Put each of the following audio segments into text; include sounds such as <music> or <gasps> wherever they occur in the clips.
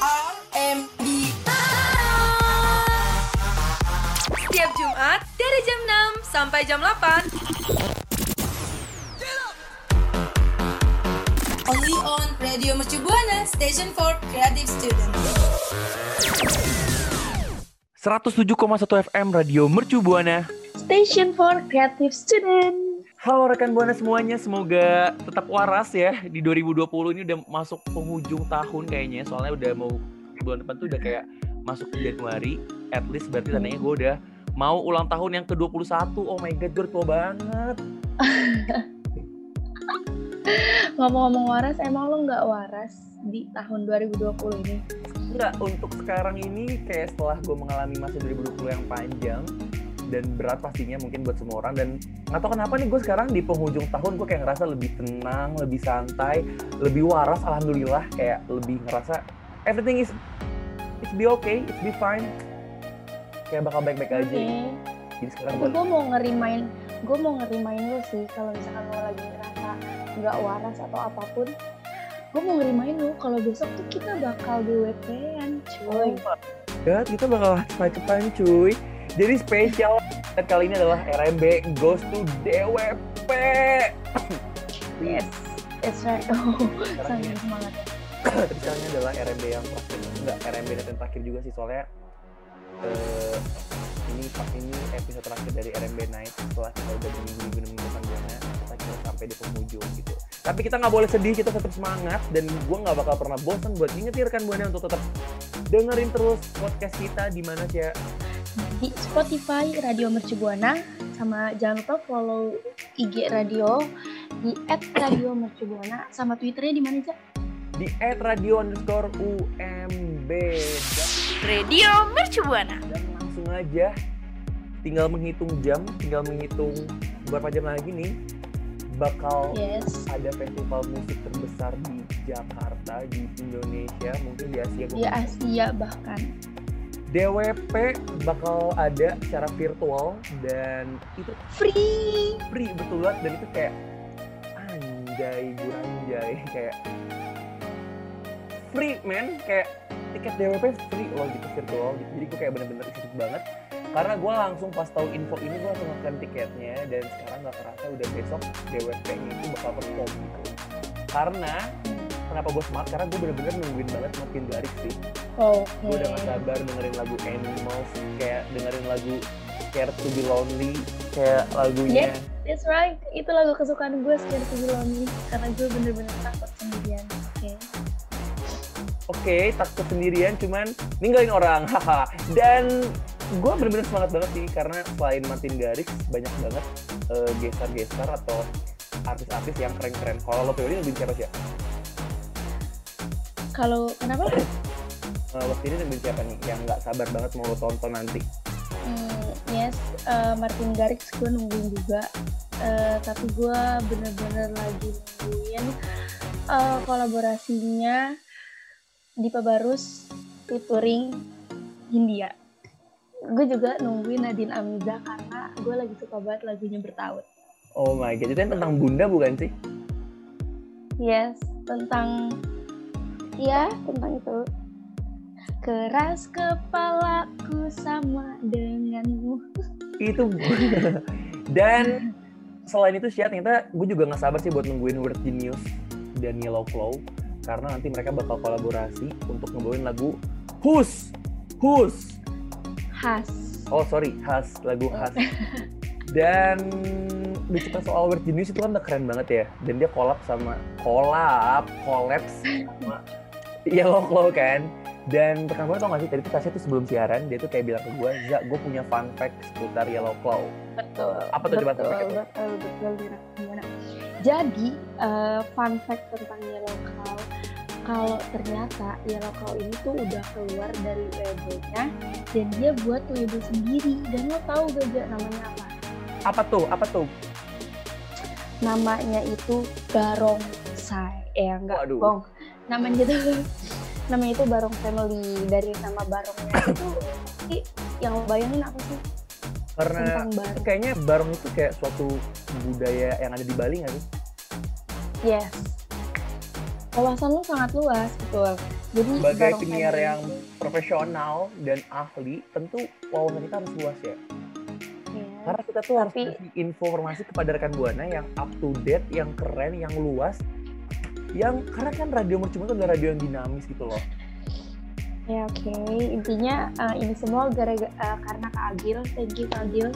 RMB Setiap Jumat dari jam 6 sampai jam 8. Only on Radio Mercu Buana Station for Creative Student 107,1 FM Radio Mercu Buana. Station for Creative Student. Halo rekan Buana semuanya, semoga tetap waras ya di 2020 ini udah masuk penghujung tahun kayaknya. Soalnya udah mau bulan depan tuh udah kayak masuk ke Januari. At least berarti tandanya gue udah mau ulang tahun yang ke-21. Oh my god, gue tua banget. <laughs> Ngomong-ngomong waras, emang lo nggak waras di tahun 2020 ini? Enggak, untuk sekarang ini kayak setelah gue mengalami masa 2020 yang panjang dan berat pastinya mungkin buat semua orang dan nggak tahu kenapa nih gue sekarang di penghujung tahun gue kayak ngerasa lebih tenang, lebih santai, lebih waras alhamdulillah kayak lebih ngerasa everything is it's be okay, it's be fine kayak bakal baik-baik aja gitu. Jadi sekarang gue gue mau ngerimain, gue mau ngerimain lo sih kalau misalkan lo lagi ngerasa nggak waras atau apa pun, gue mau ngerimain lo kalau besok tuh kita bakal DWP-an, cuy. ya kita bakal cepat-cepat cuy. Jadi spesial kali ini adalah RMB Goes to DWP. Yes, that's right. Oh, sangat semangat. tapi sekarang adalah RMB yang terakhir enggak RMB yang terakhir juga sih soalnya eh, ini ini episode terakhir dari RMB Night setelah kita udah berminggu-minggu menemukan buana kita kira sampai di penghujung gitu tapi kita nggak boleh sedih kita tetap semangat dan gue nggak bakal pernah bosan buat ingetin rekan buana untuk tetap dengerin terus podcast kita di mana sih ya Di Spotify Radio Mercu Buana, sama jangan lupa follow IG Radio di @radiomercubuana sama Twitternya di mana aja? di @radio underscore UMB Radio Mercu Buana. dan langsung aja tinggal menghitung jam tinggal menghitung beberapa jam lagi nih bakal Yes. ada festival musik terbesar di Jakarta di Indonesia mungkin di Asia Di Asia bahkan. DWP bakal ada secara virtual dan itu Free. free betul banget. Dan itu kayak anjay buranjay <laughs> kayak free man. Kayak tiket DWP free loh gitu virtual gitu. Jadi gue kayak bener-bener excited banget. Karena gue langsung pas tahu info ini gue langsung ngekan tiketnya. Dan sekarang gak kerasa udah besok DWP-nya itu bakal perform gitu. Karena kenapa gue semangat karena gue bener-bener nungguin banget makin garis sih Oke. gue udah gak sabar dengerin lagu Animals kayak dengerin lagu Scared to be Lonely kayak lagunya That's right. Itu lagu kesukaan gue Scared to be Lonely karena gue bener-bener takut sendirian. Oke. oke takut sendirian cuman ninggalin orang <laughs> haha dan gue bener-bener semangat banget sih karena selain Martin Garrix banyak banget eh, gestar-gestar atau artis-artis yang keren-keren kalau lo pribadi lebih siapa sih ya? Kalau kenapa? Eh, waktu ini lebih siapa nih yang nggak sabar banget mau lo tonton nanti Hmm, yes, eh, Martin Garrix gue nungguin juga. Eh, tapi gue bener-bener lagi nungguin eh, kolaborasinya Dipa Barus featuring Hindia. Gue juga nungguin Nadine Amiza karena gue lagi suka banget lagunya bertaut. oh my god itu kan tentang bunda bukan sih Yes, tentang ya tentang itu. Keras kepalaku sama denganmu. itu <laughs> dan selain itu sih ternyata gue juga nggak sabar sih buat nungguin Word Genius dan Yellow Claw karena nanti mereka bakal kolaborasi untuk ngebawain lagu Hus Hus Khas. oh sorry Has. Lagu Has. Dan bicara soal Word Genius itu kan udah keren banget ya. Dan dia collab sama collab collabs sama <laughs> Yellow Claw kan dan pertama tau gak sih tadi tuh Tasya tuh sebelum siaran dia tuh kayak bilang ke gue Za gue punya fun fact seputar Yellow Claw Betul. Apa tuh coba fun fact-nya? betul, betul. Gimana? Jadi eh, fun fact tentang Yellow Claw, kalau ternyata Yellow Claw ini tuh udah keluar dari labelnya dan dia buat label sendiri. Dan lo tahu gak Ja, namanya apa? apa tuh apa tuh Namanya itu Barong Sai. Eh enggak, Waduh. bohong. Namanya itu namanya itu Barong Family dari nama Barongnya itu sih yang lo bayangin apa sih karena Barong? kayaknya barong itu kayak suatu budaya yang ada di Bali nggak sih Yes. wawasan lu sangat luas betul jadi Sebagai penyiar Family yang profesional dan ahli, tentu wawasan kita harus luas ya. Iya. Karena kita tuh harus Tapi- kasih informasi kepada rekan buana yang up to date, yang keren, yang luas. Yang karena kan radio mercubuana itu adalah radio yang dinamis gitu loh. Ya oke, intinya eh, ini semua gara-gara eh, karena Kak Agil, thank you Kak Agil.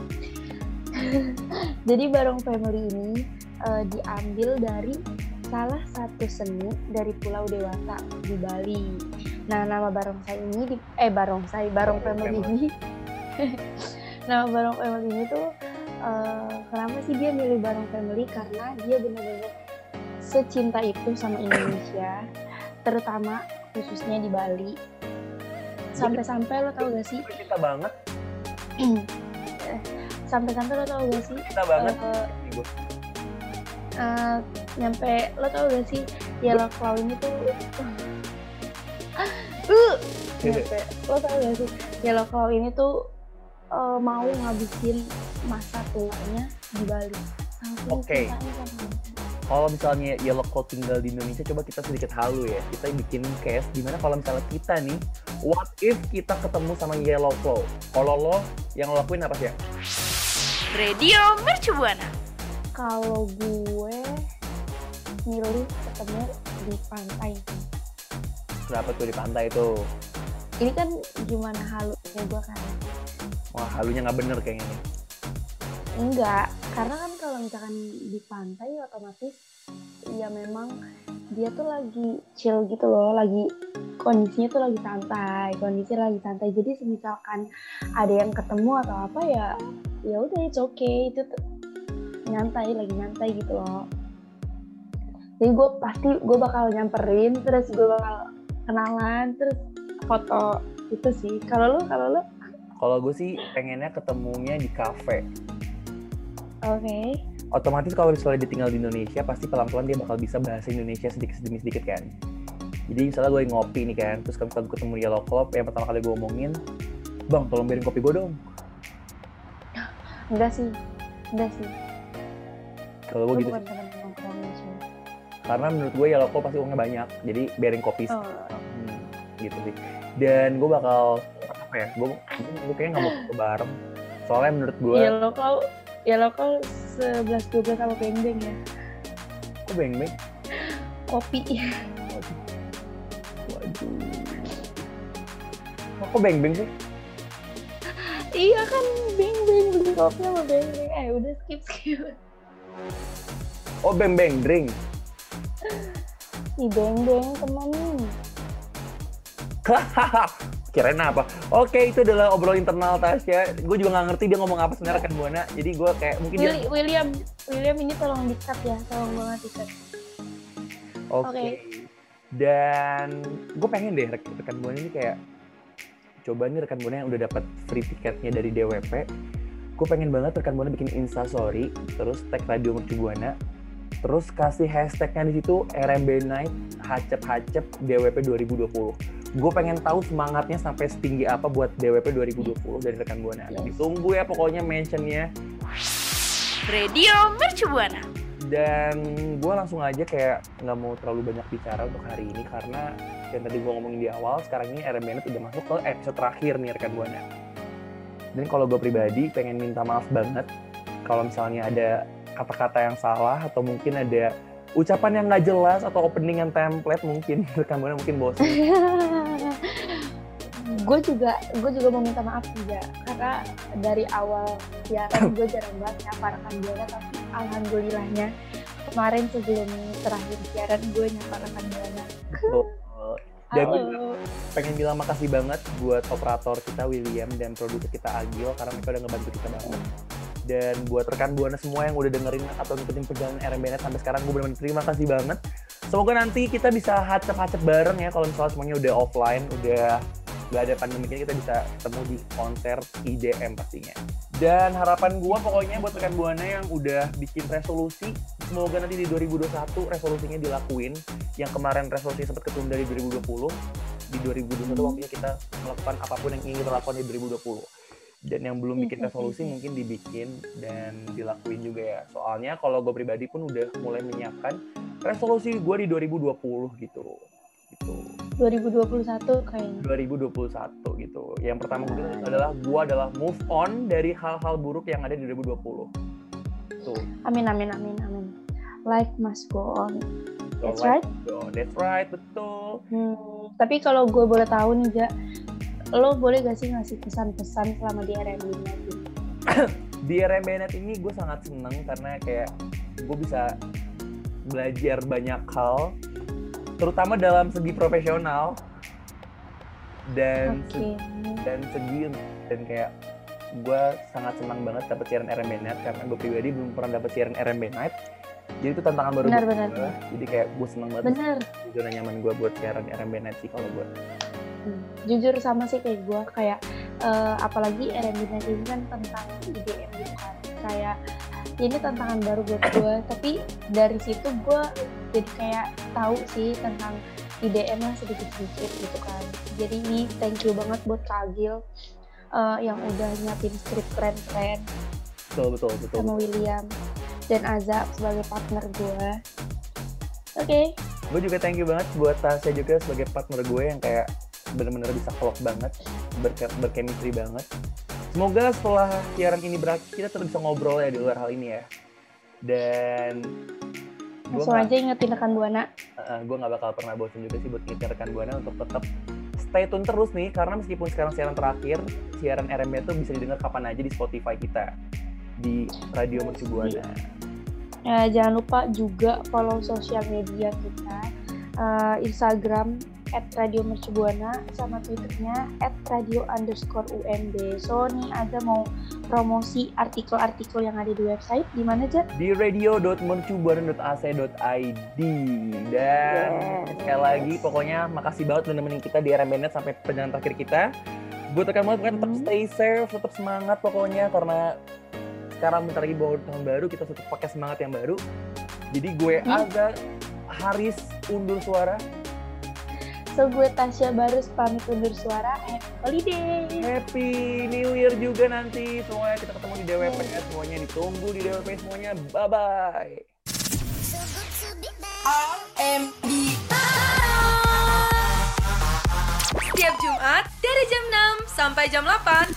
<laughs> Jadi Barong Family ini eh, diambil dari salah satu seni dari Pulau Dewata di Bali. Nah nama barongsai ini, di, eh barongsai, Barong Barong Family ini, <laughs> nama Barong Family ini tuh eh, kenapa sih dia milih Barong Family? Karena dia benar-benar secinta itu sama Indonesia, terutama khususnya di Bali. Sampai-sampai lo tau gak sih? Cinta banget, <clears throat> Sampai-sampai lo tau gak sih? cinta banget. eh, Nih gua. eh, nyampe lo tau gak sih Yellow Claw ini tuh uh, nyampe lo tau gak sih Yellow Claw ini tuh eh, mau ngabisin masa tuanya di Bali Oke. Bali. Kalau misalnya Yellow Claw tinggal di Indonesia, coba kita sedikit halu ya. Kita bikin case di mana kalau misalnya kita nih, what if kita ketemu sama Yellow Claw? Kalau lo yang lo lakuin apa sih ya? Radio Mercubuana. kalau gue milih ketemu di pantai Kenapa tuh di pantai tuh? ini kan gimana halunya gue kan Wah, halunya nggak bener kayaknya nih. Enggak, karena kan kalau misalkan di pantai otomatis ya memang dia tuh lagi chill gitu loh, lagi kondisinya tuh lagi santai, kondisi lagi santai. Jadi misalkan ada yang ketemu atau apa ya, ya udah it's okay itu nyantai lagi nyantai gitu loh. Jadi gue pasti gue bakal nyamperin, terus gue bakal kenalan, terus foto itu sih. Kalau lu, kalau lu, Kalau gue sih pengennya ketemunya di cafe. Oke. Otomatis kalau misalnya dia tinggal di Indonesia, pasti pelan-pelan dia bakal bisa bahasa Indonesia sedikit demi sedikit kan. Jadi misalnya gue ngopi nih kan, terus kalau misalnya gue ketemu Yellow Club, yang pertama kali gue omongin, Bang, tolong biarin kopi gue dong. Enggak sih, enggak sih. Kalau gue gitu bukan sih. Karena menurut gue Yellow Club pasti uangnya banyak, jadi biarin kopi Oh, Hmm, gitu sih. Dan gue bakal apa ya? Gue gue kayaknya nggak mau ke <gasps> bareng. Soalnya menurut gue, ya lokal, ya lokal 11 12 sama Beng Beng ya. kok beng beng. Kopi. Waduh. Kok beng beng sih? iya kan Beng Beng beli kopi sama Beng Beng. Eh udah skip skip. Oh beng beng drink. Ih Beng Beng temen. <laughs> Kirain apa? Oke, itu adalah obrol internal Tasya. Gue juga nggak ngerti dia ngomong apa sebenarnya kan Buana. Jadi gue kayak mungkin dia. Willy- William, William ini tolong di-cut ya, tolong banget di-cut. Oke. Oke. Dan gue pengen deh rek- rekan Buana ini kayak coba nih rekan Buana yang udah dapat free tiketnya dari DWP. Gue pengen banget rekan Buana bikin Insta story, terus tag Radio Mercu Buana, terus kasih hashtagnya di situ RMB Night Hacep Hacep DWP 2020. Gue pengen tahu semangatnya sampai setinggi apa buat DWP 2020 dari rekan Buana. Yes. Ditunggu ya pokoknya mentionnya. Radio Mercubuana. dan gue langsung aja kayak nggak mau terlalu banyak bicara untuk hari ini karena yang tadi gue ngomongin di awal sekarang ini RM Bennett udah masuk ke episode terakhir nih rekan buana dan kalau gue pribadi pengen minta maaf banget kalau misalnya ada kata-kata yang salah atau mungkin ada ucapan yang nggak jelas atau opening yang template mungkin <laughs> rekan buana mungkin bosan <laughs> gue juga gue juga mau minta maaf juga karena dari awal siaran <laughs> gue jarang banget nyapa rekan buana tapi alhamdulillahnya kemarin sebelum terakhir siaran gue nyapa rekan buana Betul. Dan gue pengen bilang makasih banget buat operator kita William dan produser kita Agil karena mereka udah ngebantu kita banget. Dan buat rekan buana semua yang udah dengerin atau ngikutin perjalanan RMBNet sampai sekarang gue benar-benar terima kasih banget. Semoga nanti kita bisa hacep-hacep bareng ya kalau misalnya semuanya udah offline, udah gak ada pandemi ini kita bisa ketemu di konser IDM pastinya. Dan harapan gue pokoknya buat rekan buana yang udah bikin resolusi, semoga nanti di 2021 resolusinya dilakuin. Yang kemarin resolusi sempat ketunda di 2020, di 2021 Hmm. waktunya kita melakukan apa pun yang ingin kita lakukan di 2020 dan yang belum bikin Hmm, resolusi mungkin dibikin dan dilakuin juga ya soalnya kalau gue pribadi pun udah mulai menyiapkan resolusi gue di 2020 gitu gitu 2021 kayaknya. 2021 gitu yang pertama gue adalah gue adalah move on dari hal-hal buruk yang ada di 2020 tuh Amin amin amin amin. Life must go on. So, That's right. so, that's right betul Hmm, tapi kalau gue boleh tahu nih, Ja, lo boleh gak sih ngasih pesan-pesan selama di RMB di RMB Net ini <coughs> gue sangat seneng karena kayak gue bisa belajar banyak hal terutama dalam segi profesional dan Oke. se- dan segi dan kayak gue sangat senang banget dapet siaran RMB Net karena gue pribadi belum pernah dapet siaran RMB Night jadi itu tantangan baru Benar, benar, benar. jadi kayak gue seneng banget Bener. di zona nyaman gue buat siaran RMB Night sih kalau gue Hmm, Jujur sama sih kayak gue, kayak eh, apalagi RMB Night ini kan tentang IDM gitu kan. Kayak ini tantangan baru buat gue, tapi dari situ gue jadi kayak tahu sih tentang IDM lah sedikit-sedikit gitu kan. Jadi ini thank you banget buat Kak Agil eh, yang udah nyiapin skrip keren-keren betul betul betul sama William dan Aza sebagai partner gue. Oke, gue juga thank you banget buat Tasya juga sebagai partner gue yang kayak bener-bener bisa klop banget berke berchemistry banget semoga setelah siaran ini berakhir kita tetap bisa ngobrol ya di luar hal ini ya dan langsung aja ingetin rekan Buana. gue nggak bakal pernah bosan juga sih buat ngingetin rekan buana untuk tetap stay tune terus nih karena meskipun sekarang siaran terakhir siaran RMB itu bisa didengar kapan aja di Spotify kita di Radio Mercu Buana. Ya, jangan lupa juga follow sosial media kita, eh, Instagram at Radio Mercubuana sama Twitternya at Radio underscore UMB. So nih ada mau promosi artikel-artikel yang ada di website di mana aja? di radio.mercubuana.ac.id dan Yes. sekali lagi pokoknya makasih banget udah nemenin kita di RMBNet sampai perjalanan terakhir kita buat rekan banget kan tetap Hmm. stay safe tetap semangat pokoknya karena sekarang bentar lagi bawa tahun baru kita tetap pakai semangat yang baru jadi gue Hmm. Azza Haris undur suara So gue Tasya Barus pamit undur suara. Happy holiday! Happy New Year juga nanti semuanya kita ketemu di DWP ya. semuanya ditunggu di DWP semuanya bye bye RMB Setiap Jumat dari jam 6 sampai jam 8.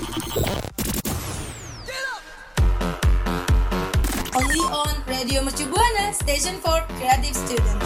only on Radio Mercu Buana Station for Creative Student.